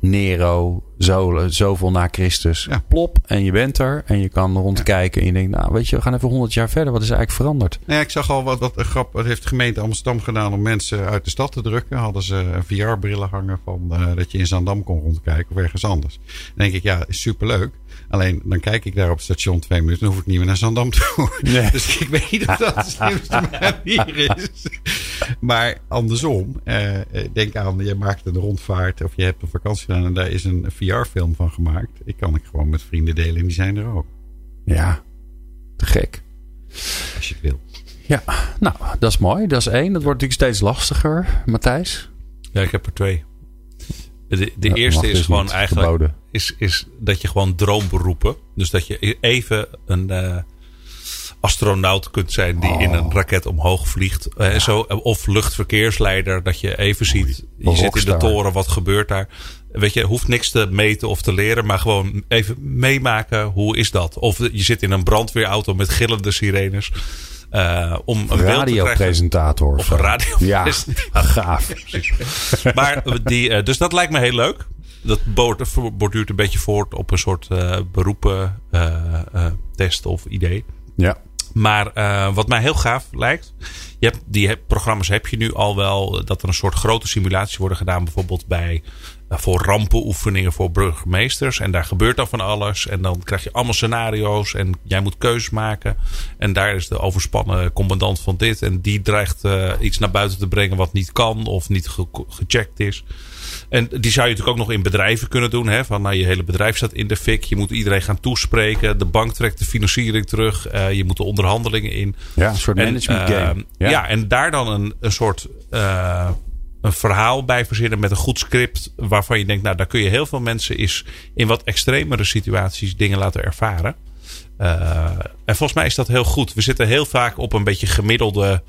S2: Nero, zo, zoveel na Christus. Ja. Plop, en je bent er. En je kan rondkijken. En je denkt, nou weet je, we gaan even 100 jaar verder. Wat is eigenlijk veranderd?
S3: Nou ja, ik zag al wat, wat een grap. Wat heeft de gemeente Amsterdam gedaan om mensen uit de stad te drukken? Hadden ze VR-brillen hangen van uh, dat je in Zandam kon rondkijken of ergens anders. Dan denk ik, ja, is superleuk. Alleen dan kijk ik daar op station twee minuten. Dan hoef ik niet meer naar Zandam te Nee. Dus ik weet niet of dat de slimste manier is. Maar andersom, uh, denk aan, je maakt een rondvaart of je hebt een vakantie gedaan en daar is een VR-film van gemaakt. Ik kan ik gewoon met vrienden delen en die zijn er ook.
S2: Ja, te gek.
S3: Als je het wil.
S2: Ja, nou, dat is mooi. Dat is één. Dat wordt natuurlijk steeds lastiger, Matthijs.
S4: Ja, ik heb er twee. De, de eerste is dus gewoon eigenlijk is, is dat je gewoon droomberoepen. Dus dat je even een uh, astronaut kunt zijn die in een oh. raket omhoog vliegt. Uh, zo, of luchtverkeersleider, dat je even ziet. Je zit in de toren, wat gebeurt daar? Weet je, hoeft niks te meten of te leren, maar gewoon even meemaken. Hoe is dat? Of je zit in een brandweerauto met gillende sirenes. Uh, om een
S2: radiopresentator.
S4: Of een radio.
S2: Ja, gaaf.
S4: maar die, uh, dus dat lijkt me heel leuk. Dat borduurt een beetje voort op een soort uh, beroepen test of idee.
S2: Ja.
S4: Maar wat mij heel gaaf lijkt. Je hebt, die programma's heb je nu al wel. Dat er een soort grote simulaties worden gedaan. Bijvoorbeeld bij voor rampenoefeningen voor burgemeesters. En daar gebeurt dan van alles. En dan krijg je allemaal scenario's. En jij moet keuzes maken. En daar is de overspannen commandant van dit. En die dreigt uh, iets naar buiten te brengen wat niet kan of niet ge gecheckt is. En die zou je natuurlijk ook nog in bedrijven kunnen doen. Hè? Van nou, je hele bedrijf staat in de fik. Je moet iedereen gaan toespreken. De bank trekt de financiering terug. Uh, je moet de onderhandelingen in.
S2: Ja, een soort management game. Uh,
S4: ja. ja. en daar dan een, een soort een verhaal bij verzinnen met een goed script. Waarvan je denkt, nou, daar kun je heel veel mensen is in wat extremere situaties dingen laten ervaren. Uh, en volgens mij is dat heel goed. We zitten heel vaak op een beetje gemiddelde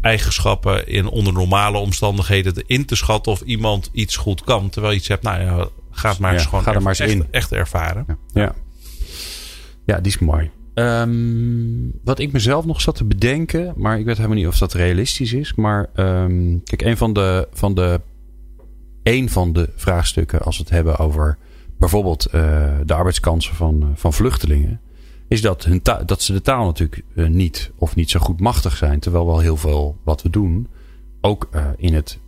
S4: eigenschappen in onder normale omstandigheden in te schatten of iemand iets goed kan. Terwijl je iets hebt, nou ja, gaat maar eens gewoon
S2: ga er maar eens
S4: echt,
S2: in.
S4: echt ervaren.
S2: Ja. ja. Ja, die is mooi. Um, wat ik mezelf nog zat te bedenken, maar ik weet helemaal niet of dat realistisch is. Maar um, kijk, een van de, van de, een van de vraagstukken als we het hebben over bijvoorbeeld uh, de arbeidskansen van, uh, van vluchtelingen, is dat, hun dat ze de taal natuurlijk uh, niet of niet zo goed machtig zijn. Terwijl wel heel veel wat we doen, ook in het,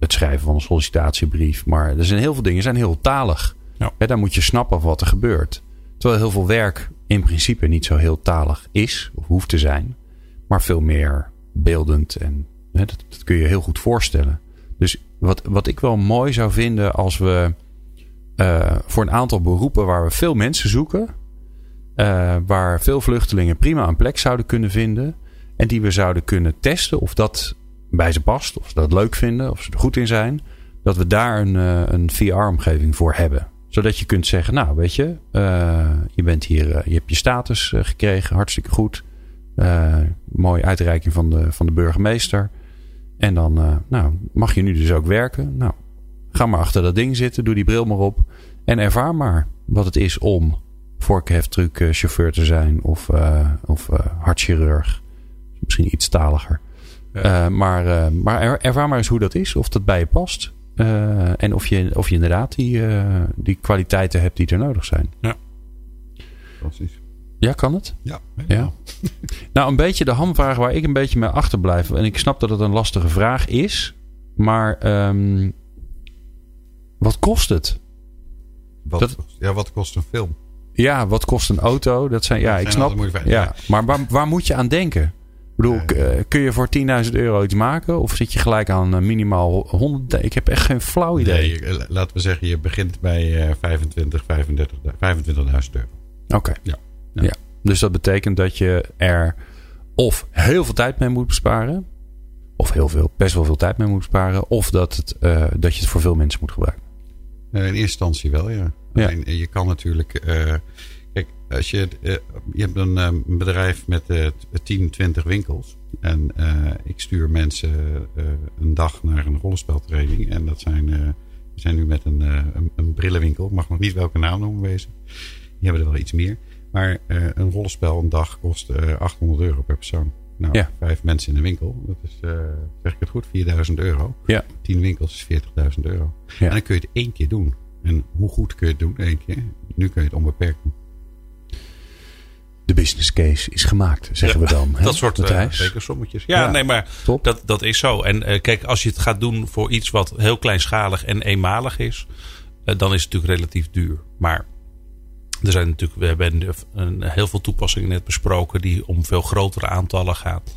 S2: het schrijven van een sollicitatiebrief. Maar er zijn heel veel dingen zijn heel talig. Ja. He, daar moet je snappen wat er gebeurt. Terwijl heel veel werk in principe niet zo heel talig is of hoeft te zijn, maar veel meer beeldend en hè, dat, kun je heel goed voorstellen. Dus wat, wat ik wel mooi zou vinden als we uh, voor een aantal beroepen waar we veel mensen zoeken, uh, waar veel vluchtelingen prima een plek zouden kunnen vinden en die we zouden kunnen testen of dat bij ze past, of ze dat leuk vinden, of ze er goed in zijn, dat we daar een, uh, een VR-omgeving voor hebben zodat je kunt zeggen, nou weet je, uh, je bent hier, uh, je hebt je status uh, gekregen, hartstikke goed. mooie uitreiking van de, van de burgemeester. En dan nou, mag je nu dus ook werken. Nou, ga maar achter dat ding zitten, doe die bril maar op. En ervaar maar wat het is om vorkheftruck chauffeur te zijn of, of hartchirurg. Misschien iets taliger. Ja. maar maar ervaar maar eens hoe dat is, of dat bij je past. Eh, en of je, of je inderdaad die, eh, die kwaliteiten hebt die er nodig zijn.
S3: Fantastisch.
S2: Ja, kan het?
S3: Ja.
S2: Ja. Nou, een beetje de hamvraag waar ik een beetje mee achterblijf. En ik snap dat het een lastige vraag is. Maar ehm, wat kost het?
S3: Wat,
S2: Dat-
S3: kost, ja, wat kost een film?
S2: Ja, wat kost een auto? Dat zijn, ja,
S3: Dat
S2: ik
S3: zijn
S2: snap. Ja, maar waar, waar moet je aan denken? Ik bedoel, eh, kun je voor 10.000 euro iets maken? Of zit je gelijk aan eh, minimaal 100? Ik heb echt geen flauw idee.
S3: Nee, eh, laten we zeggen, je begint bij eh 25, 35, 25.000 euro.
S2: Oké.
S3: Ja.
S2: Ja.
S3: Ja.
S2: Dus dat betekent dat je er of heel veel tijd mee moet besparen. Of heel veel, best wel veel tijd mee moet besparen. Of dat, het, dat je het voor veel mensen moet gebruiken.
S3: In eerste instantie wel, ja.
S2: Ja.
S3: Alleen, je kan natuurlijk... als je, eh, je hebt een eh, bedrijf met eh, t- 10, 20 winkels. En eh, ik stuur mensen eh, een dag naar een rollenspeltraining. En dat zijn... eh, we zijn nu met een, eh, een, een brillenwinkel. Ik mag nog niet welke naam noemen wezen. Die hebben er wel iets meer. Maar eh, een rollenspel een dag kost eh 800 euro per persoon. Nou,
S2: Ja.
S3: vijf mensen in een winkel. Dat is, eh, zeg ik het goed, 4000 euro.
S2: Ja.
S3: 10 winkels is 40.000 euro.
S2: Ja.
S3: En dan kun je het één keer doen. En hoe goed kun je het doen? Eén keer. Nu kun je het onbeperkt doen.
S2: De business case is gemaakt, zeggen we dan. hè,
S4: Dat soort uh,
S2: Matthijs?
S4: rekensommetjes. Ja,
S2: Ja.
S4: nee, maar
S2: Top.
S4: dat, dat is zo. En eh, kijk, als je het gaat doen voor iets wat heel kleinschalig en eenmalig is, eh, dan is het natuurlijk relatief duur. Maar er zijn natuurlijk, we hebben een, heel veel toepassingen net besproken die om veel grotere aantallen gaat.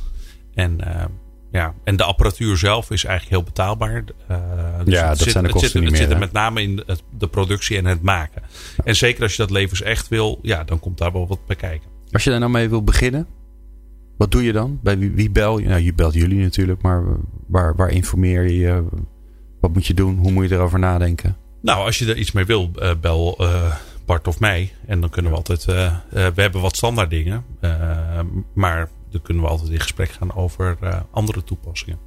S4: En, eh, ja, en de apparatuur zelf is eigenlijk heel betaalbaar. Eh,
S2: Ja,
S4: het
S2: dat zijn de
S4: het
S2: kosten
S4: zit,
S2: niet
S4: het
S2: meer,
S4: zit er met name in het- de productie en het maken. En zeker als je dat levens echt wil, ja, dan komt daar wel wat bij kijken.
S2: Als je daar nou mee wil beginnen, wat doe je dan? Bij wie, wie bel je? Nou, je belt jullie natuurlijk, maar waar, waar informeer je je? Wat moet je doen? Hoe moet je erover nadenken?
S4: Nou, als je er iets mee wil, eh, bel eh, Bart of mij. En dan kunnen we altijd. eh, we hebben wat standaard dingen. maar dan kunnen we altijd in gesprek gaan over andere toepassingen.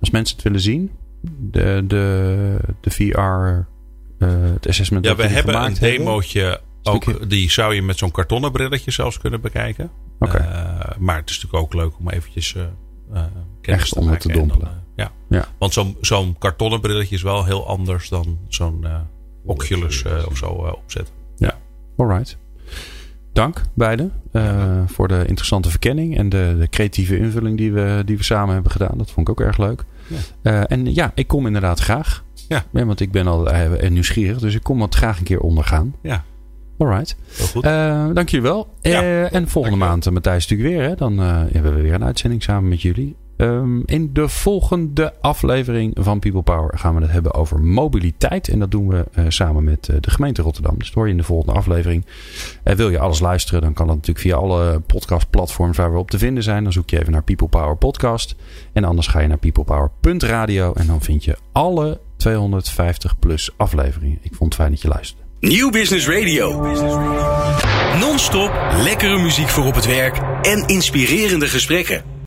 S2: Als mensen het willen zien, de, de, de VR, het assessment
S4: Ja,
S2: dat
S4: we hebben een demootje. Ook, die zou je met zo'n kartonnen brilletje zelfs kunnen bekijken. Eh, maar het is natuurlijk ook leuk om eventjes eh, eh, kennis
S2: Echt
S4: te
S2: onder te
S4: dan,
S2: dompelen.
S4: ja.
S2: Ja.
S4: Want zo'n zo'n kartonnen brilletje is wel heel anders dan zo'n eh, Oculus of zo opzetten.
S2: Alright. Dank beiden voor de interessante verkenning en de, de creatieve invulling die we, die we samen hebben gedaan. Dat vond ik ook erg leuk.
S4: Ja.
S2: En ja, ik kom inderdaad graag.
S4: Ja.
S2: want ik ben al nieuwsgierig, dus ik kom wat graag een keer ondergaan.
S4: Ja,
S2: Alright.
S4: goed.
S2: Eh, dank jullie wel.
S4: Ja,
S2: Eh, en volgende
S4: dankjewel.
S2: maand, eh, Matthijs, natuurlijk weer. Hè? Dan hebben we weer een uitzending samen met jullie. Ehm, in de volgende aflevering van People Power gaan we het hebben over mobiliteit. En dat doen we samen met de gemeente Rotterdam. Dus dat hoor je in de volgende aflevering. Eh, wil je alles luisteren, dan kan dat natuurlijk via alle podcastplatforms waar we op te vinden zijn. Dan zoek je even naar People Power Podcast. En anders ga je naar peoplepower.radio. En dan vind je alle 250 plus afleveringen. Ik vond het fijn dat je luisterde.
S1: Nieuw Business Radio. Non-stop lekkere muziek voor op het werk en inspirerende gesprekken.